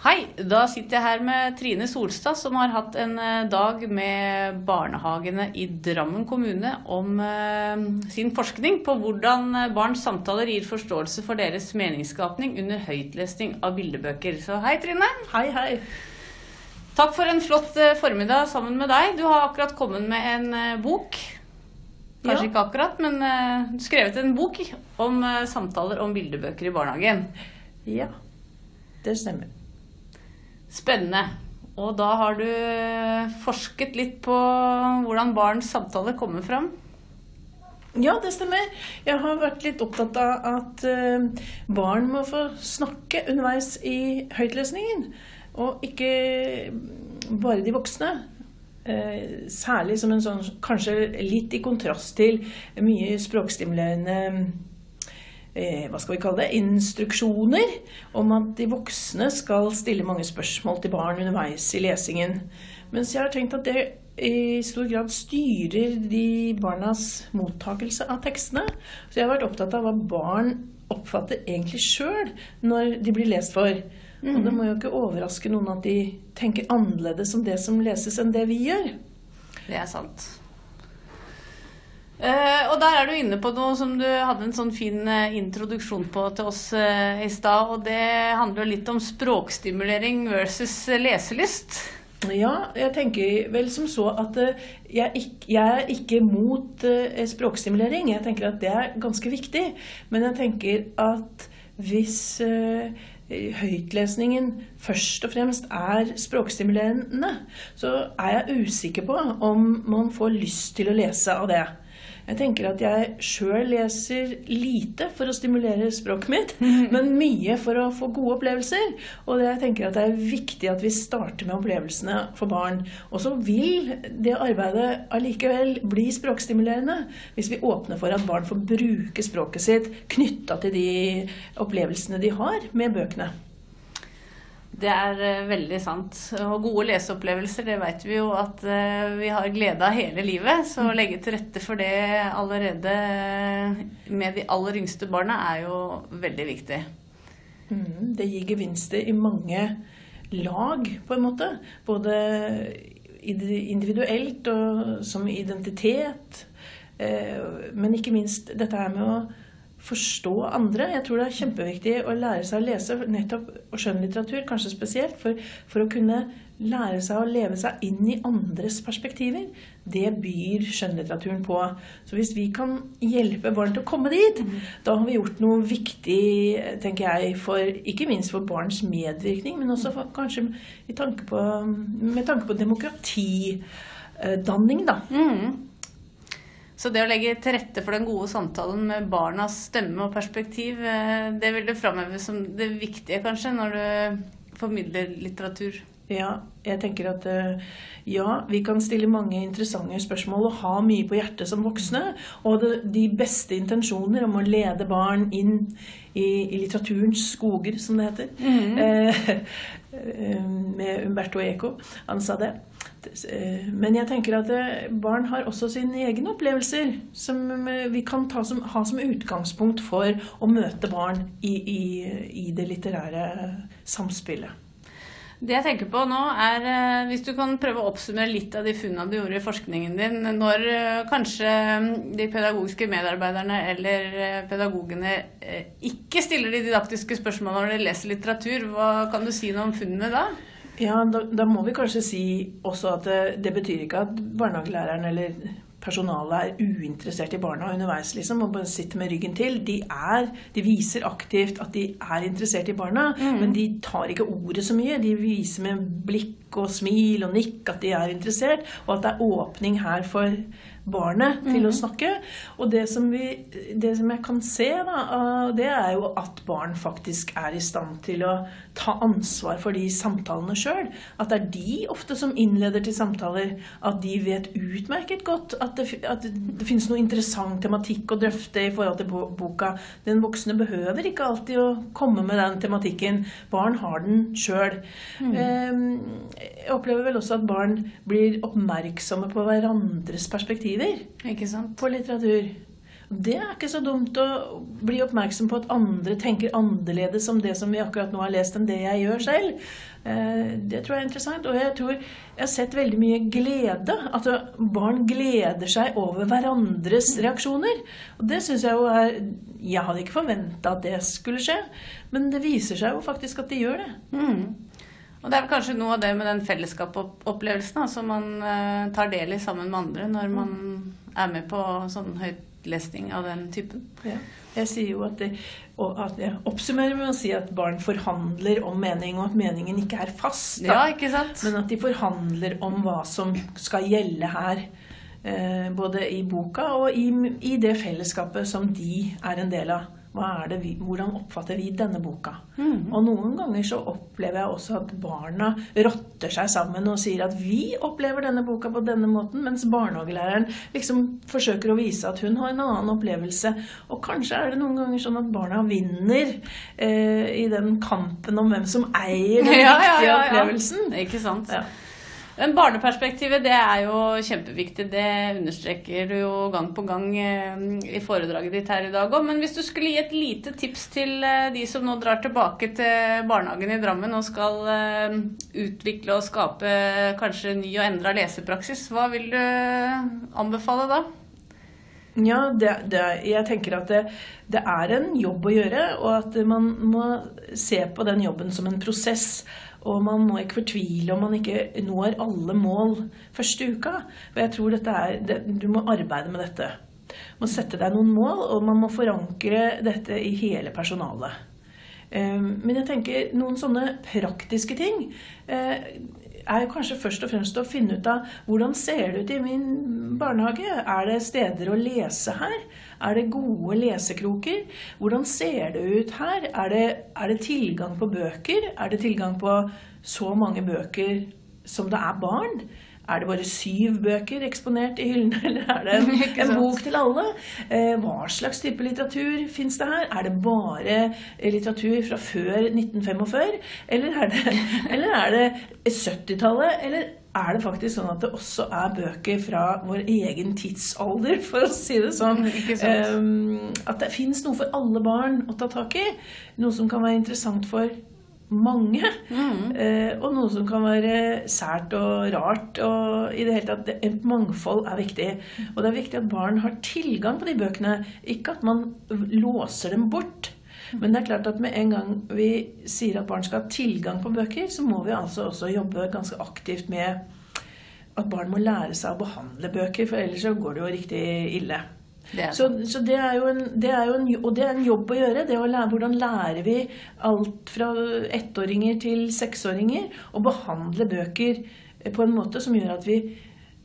Hei, da sitter jeg her med Trine Solstad, som har hatt en eh, dag med barnehagene i Drammen kommune om eh, sin forskning på hvordan eh, barns samtaler gir forståelse for deres meningsskapning under høytlesning av bildebøker. Så hei, Trine. Hei, hei. Takk for en flott formiddag sammen med deg. Du har akkurat kommet med en bok. Kanskje Ja. ikke akkurat, men eh, skrevet en bok om eh, samtaler om bildebøker i barnehagen. Ja, det stemmer. Spennende. Og da har du eh, forsket litt på hvordan barns samtale kommer fram. Ja, det stemmer. Jeg har vært litt opptatt av at eh, barn må få snakke underveis i høytlesningen. Og ikke bare de voksne. Eh, særlig som en sånn Kanskje litt i kontrast til mye språkstimulerende hva skal vi kalle det, instruksjoner om at de voksne skal stille mange spørsmål til barn underveis i lesingen. Mens jeg har tenkt at det i stor grad styrer de barnas mottakelse av tekstene. Så jeg har vært opptatt av hva barn oppfatter egentlig sjøl når de blir lest for. Og det må jo ikke overraske noen at de tenker annerledes om det som leses, enn det vi gjør. Det er sant. Eh, og der er du inne på noe som du hadde en sånn fin eh, introduksjon på til oss eh, i stad. Og det handler jo litt om språkstimulering versus leselyst. Ja, jeg tenker vel som så at jeg, er ikke mot språkstimulering. Jeg tenker at det er ganske viktig. Men jeg tenker at hvis høytlesningen først og fremst er språkstimulerende, så er jeg usikker på om man får lyst til å lese av det. Jeg tenker at jeg sjøl leser lite for å stimulere språket mitt, men mye for å få gode opplevelser. Og jeg tenker at det er viktig at vi starter med opplevelsene for barn. Og så vil det arbeidet allikevel bli språkstimulerende hvis vi åpner for at barn får bruke språket sitt knytta til de opplevelsene de har med bøkene. Det er eh, veldig sant. Og gode leseopplevelser, det vet vi jo at eh, vi har glede av hele livet. Så å legge til rette for det allerede eh, med de aller yngste barna er jo veldig viktig. Mm, det gir gevinster i mange lag, på en måte. Både individuelt og som identitet. Men ikke minst dette her med å forstå andre. Jeg tror det er kjempeviktig å lære seg å lese nettopp og skjønnlitteratur, kanskje spesielt, for, for å kunne lære seg å leve seg inn i andres perspektiver. Det byr skjønnlitteraturen på. Så hvis vi kan hjelpe barn til å komme dit, da har vi gjort noe viktig, tenker jeg, for, ikke minst for barns medvirkning, men også for, kanskje i tanke på, med tanke på demokratidanning, da. Mm. Så det å legge til rette for den gode samtalen med barnas stemme og perspektiv, eh, det vil du framheve som det viktige, kanskje, når du formidler litteratur. Ja, jeg tenker at eh, ja, vi kan stille mange interessante spørsmål og ha mye på hjertet som voksne. Og de beste intensjoner om å lede barn inn i, i litteraturens skoger, som det heter. Mm eh, med Umberto Eco. Han sa det. Eh, Men jeg tenker at eh, barn har også sine egne opplevelser som eh, vi kan som, ha som utgangspunkt for å møte barn i, i, i det litterære samspillet. Det jeg tenker på nå er, eh, hvis du kan prøve å oppsummere litt av de funnene du gjorde i forskningen din, når eh, kanskje mm, de pedagogiske medarbeiderne eller eh, pedagogene ikke stiller de didaktiske spørsmålene når de leser litteratur, hva kan du si noe om funnene da? Ja, da, da må vi kanskje si også at det, det betyr ikke at barnehagelæreren eller personalet er uinteressert i barna underveis liksom, og bare sitter med ryggen til. De, er, de viser aktivt at de er interessert i barna, men de tar ikke ordet så mye. De viser med blikk og smil og nikk at de er interessert, og at det er åpning her for barnet til å snakke. Og det som, vi, det som jeg kan se, da, det er jo at barn faktisk er i stand til å ta ansvar for de samtalene sjøl. At det er de ofte som innleder til samtaler. At de vet utmerket godt at det, at det finnes noe interessant tematikk å drøfte i forhold til boka. Den voksne behøver ikke alltid å komme med den tematikken. Barn har den sjøl. Jeg opplever vel også at barn blir oppmerksomme på hverandres perspektiver Ikke sant? på litteratur. Det er ikke så dumt å bli oppmerksom på at andre tenker annerledes om det som vi akkurat nå har lest, enn det jeg gjør selv. Eh, det tror jeg er interessant. Og jeg tror jeg har sett veldig mye glede. At barn gleder seg over hverandres reaksjoner. Og det syns jeg jo er Jeg hadde ikke forventa at det skulle skje, men det viser seg jo faktisk at de gjør det. Mm. Og det er vel kanskje noe av det med den fellesskapsopplevelsen som man uh, tar del i sammen med andre når man er med på sånn høytlesning av den typen. Ja. Jeg sier jo at, det, at jeg oppsummerer med å si at barn forhandler om mening, og at meningen ikke er fast. Da, ja, ikke sant? Men at de forhandler om hva som skal gjelde her. Eh, både i boka og i, i det fellesskapet som de er en del av vi, hvordan oppfatter vi denne boka? Mm. Og noen ganger så opplever jeg også at barna rotter seg sammen og sier at vi opplever denne boka på denne måten, mens barnehagelæreren liksom forsøker å vise at hun har en annen opplevelse. Og kanskje er det noen ganger sånn at barna vinner eh, i den kampen om hvem som eier den ja, riktige ja, ja, opplevelsen. Ikke sant. Men barneperspektivet det er jo kjempeviktig. Det understreker du jo gang på gang eh, i foredraget ditt her i dag òg. Men hvis du skulle gi et lite tips til eh, de som nå drar tilbake til barnehagen i Drammen og skal eh, utvikle og skape kanskje ny og endra lesepraksis, hva vil du anbefale da? Ja, det, det, jeg tenker at det, det, er en jobb å gjøre, og at man må se på den jobben som en prosess. Og man må ikke fortvile om man ikke når alle mål første uka. For jeg tror er, Du må arbeide med dette. Du må sette deg noen mål, og man må forankre dette i hele personalet. Ehm, men jeg tenker noen sånne praktiske ting eh, er kanskje først og fremst å finne ut av hvordan ser det ut i min barnehage. Er det steder å lese her? Er det gode lesekroker? Hvordan ser det ut her? Er det, er det tilgang på bøker? Er det tilgang på så mange bøker som det er barn? Er det bare syv bøker eksponert i hyllene, eller er det en, en bok til alle? Eh, hva slags type litteratur fins det her? Er det bare litteratur fra før 1945? Eller er det, eller er det 70-tallet? Eller er det faktisk sånn at det også er bøker fra vår egen tidsalder, for å si det sånn. Um, at det fins noe for alle barn å ta tak i. Noe som kan være interessant for mange. Mm. Eh, og noe som kan være sært og rart. Og i det hele tatt, et mangfold er viktig. Og det er viktig at barn har tilgang på de bøkene. Ikke at man låser dem bort. Men det er klart at med en gang vi sier at barn skal ha tilgang på bøker, så må vi altså også jobbe ganske aktivt med at barn må lære seg å behandle bøker, for ellers så går det jo riktig ille. Det så, så det, er en, det, er jo en, og det er en jobb å gjøre. det å lære, Hvordan lærer vi alt fra ettåringer til seksåringer å behandle bøker på en måte som gjør at, vi,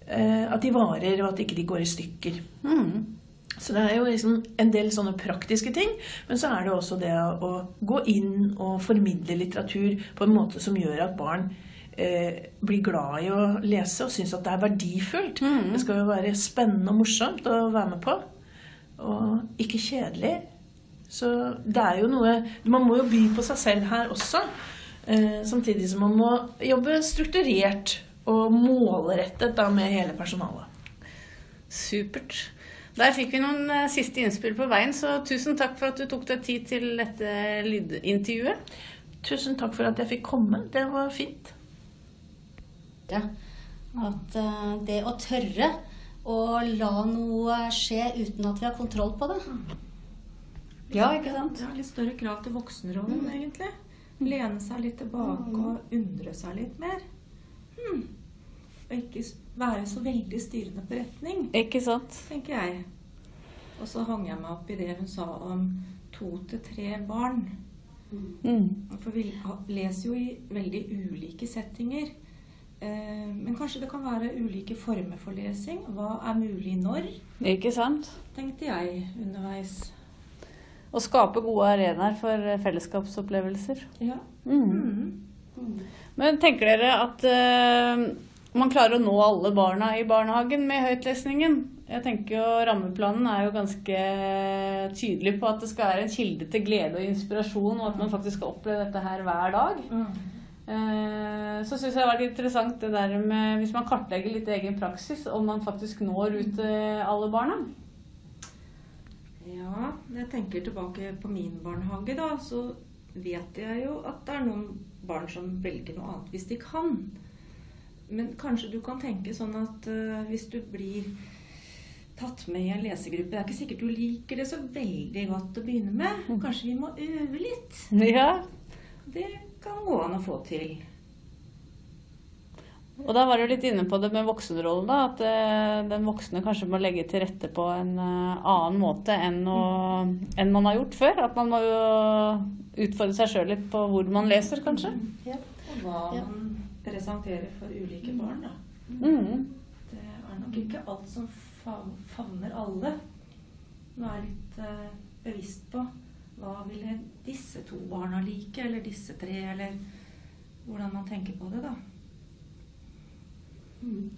eh, at de varer, og at ikke de går i stykker. Mm. Så det er jo liksom en del sånne praktiske ting. Men så er det også det å gå inn og formidle litteratur på en måte som gjør at barn eh, blir glad i å lese og syns at det er verdifullt. Mm. Det skal jo være spennende og morsomt å være med på. Og ikke kjedelig. Så det er jo noe Man må jo by på seg selv her også. Eh, samtidig som man må jobbe strukturert og målrettet da med hele personalet. Supert. Der fikk vi noen uh, siste innspill på veien, så tusen takk for at du tok deg tid til dette lydintervjuet. Tusen takk for at jeg fikk komme. Det var fint. Ja, at uh, det å tørre å la noe skje uten at vi har kontroll på det. Ja, ikke sant? Er litt større krav til voksenrollen, mm. egentlig. Lene seg litt tilbake mm. og undre seg litt mer. Hmm. Og ikke være så veldig styrende på retning. Ikke sant? Tenker jeg. Og så hang jeg meg opp i det hun sa om to til tre barn. Mm. For vi leser jo i veldig ulike settinger. Eh, men kanskje det kan være ulike former for lesing. Hva er mulig når? Ikke sant? Tenkte jeg underveis. Å skape gode arenaer for fellesskapsopplevelser. Ja. Mm. Mm. Men tenker dere at uh, man klarer å nå alle barna i barnehagen med høytlesningen. Jeg tenker jo Rammeplanen er jo ganske tydelig på at det skal være en kilde til glede og inspirasjon, og at man faktisk skal oppleve dette her hver dag. Mm. Så syns jeg det har vært interessant det der med hvis man kartlegger litt egen praksis, om man faktisk når ut til alle barna. Ja, når jeg tenker tilbake på min barnehage, da, så vet jeg jo at det er noen barn som velger noe annet hvis de kan. Men kanskje du kan tenke sånn at uh, hvis du blir tatt med i en lesegruppe Det er ikke sikkert du liker det så veldig godt å begynne med. Kanskje vi må øve litt. Ja. Det kan gå an å få til. Og da var du litt inne på det med voksenrollen, da. At eh, den voksne kanskje må legge til rette på en eh, annen måte enn, å, enn man har gjort før. At man må jo utfordre seg sjøl litt på hvor man leser, kanskje. Ja. Og hva Ja. man presenterer for ulike barn, da. Mm. Det er nok ikke alt som favner alle. Nå er jeg litt eh, bevisst på hva ville disse to barna like, eller disse tre, eller hvordan man tenker på det, da. Mm.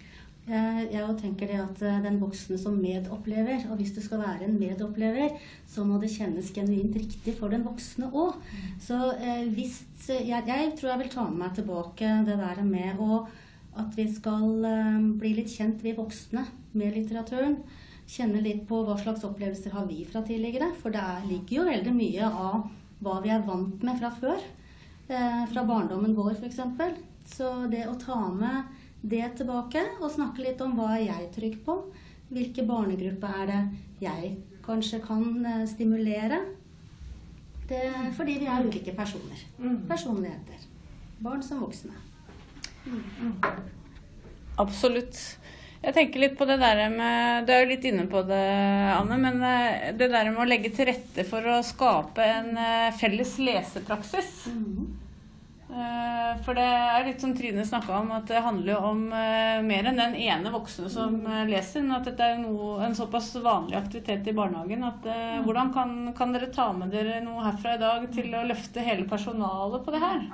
Jeg, jeg tenker det at eh, den voksne som medopplever, og hvis du skal være en medopplever, så må det kjennes genuint riktig for den voksne òg. Så eh, hvis jeg, jeg tror jeg vil ta med meg tilbake det der med å at vi skal eh, bli litt kjent, vi voksne, med litteraturen. Kjenne litt på hva slags opplevelser har vi fra tidligere. For det er, ligger jo veldig mye av hva vi er vant med fra før. Eh, fra barndommen vår, f.eks. Så det å ta med det tilbake og snakke litt om hva er jeg trygg på. Hvilke barnegrupper er det jeg kanskje kan eh, stimulere? Det, fordi vi er ulike personer. Mm. Personligheter. Barn som voksne. Absolutt. Jeg tenker litt på det der med Du er jo litt inne på det, Anne. Men eh, det der med å legge til rette for å skape en eh, felles lesepraksis. Eh, For det er litt som Trine snakka om, at det handler jo om mer enn den ene voksne som leser. Men at dette er noe, en såpass vanlig aktivitet i barnehagen. At, eh, hvordan kan, kan dere ta med dere noe herfra i dag til å løfte hele personalet på det her?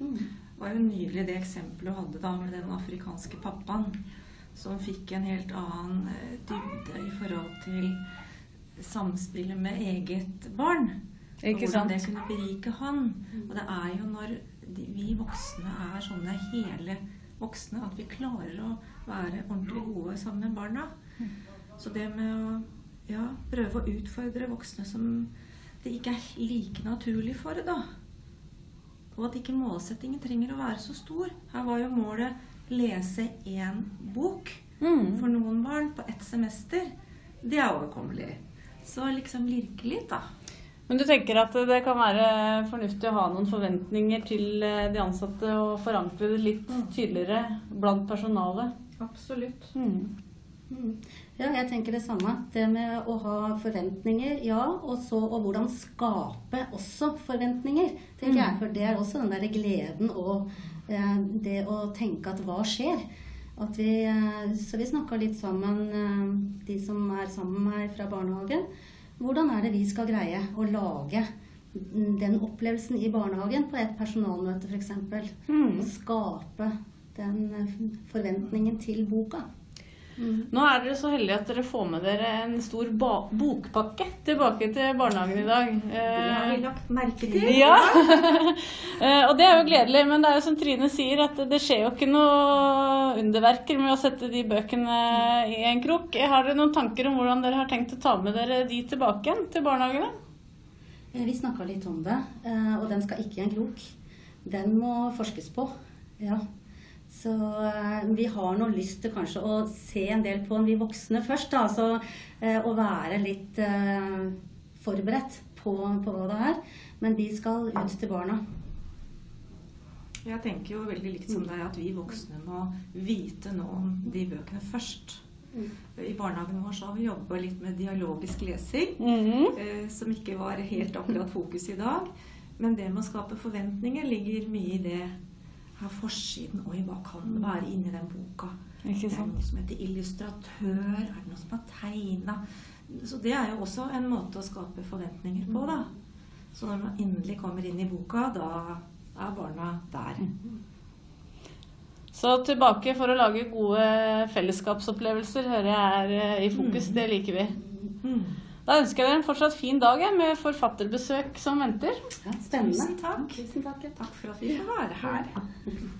Det var jo nydelig det eksempelet du hadde da med den afrikanske pappaen som fikk en helt annen eh, dybde i forhold til samspillet med eget barn. Ikke og hvordan sant? det kunne berike han. Og det er jo når de, vi voksne er sånne hele voksne at vi klarer å være ordentlig gode sammen med barna. Så det med å ja, prøve å utfordre voksne som det ikke er like naturlig for, da. Og at ikke målsettingen trenger å være så stor. Her var jo målet lese én bok Mm. for noen barn på ett semester. Det er overkommelig. Så liksom lirke litt, da. Men du tenker at det kan være fornuftig å ha noen forventninger til eh, de ansatte og forankre det litt tydeligere blant personalet? Absolutt. Mm. Mm. Ja, jeg tenker det samme. Det med å ha forventninger, ja. Og så og hvordan skape også forventninger, tenker jeg. For det er også den derre gleden og eh, det å tenke at hva skjer? At vi, eh, så vi snakka litt sammen, eh, de som er sammen med meg fra barnehagen. Hvordan er det vi skal greie å lage mm, den opplevelsen i barnehagen på et personalmøte f.eks.? Mm. Og skape den eh, forventningen til boka. Nå er dere så heldige at dere får med dere en stor bokpakke tilbake til barnehagen i dag. Det har vi Eh, lagt merke til. ja. Eh, og det er jo gledelig, men det er jo som Trine sier, at det skjer jo ikke noe underverker med å sette de bøkene i en krok. Har dere noen tanker om hvordan dere har tenkt å ta med dere de tilbake igjen til barnehagene? Eh, Vi snakka litt om det, eh, og den skal ikke i en krok. Den må forskes på. Ja. Så eh, vi har nå lyst til kanskje å se en del på vi voksne først. Da. Så, eh, å være litt eh, forberedt på, på hva det er. Men vi skal ut til barna. Jeg tenker jo veldig likt som deg at vi voksne må vite noe om de bøkene først. I barnehagen vår så har vi jobba litt med dialogisk lesing, Mhm. eh, som ikke var helt akkurat fokus i dag. Men det med å skape forventninger ligger mye i det her forsiden. Oi, hva kan det være inni den boka? Det er sant? noe som heter illustratør. Er det noe som har tegna? Så det er jo også en måte å skape forventninger på, da. Så når man endelig kommer inn i boka, da er barna der. Så tilbake for å lage gode fellesskapsopplevelser hører jeg er eh, i fokus. Det liker vi. Da ønsker jeg dere en fortsatt fin dag med forfatterbesøk som venter. Ja, spennende. Tusen takk. Tusen takk. ja. Takk for at vi får være her.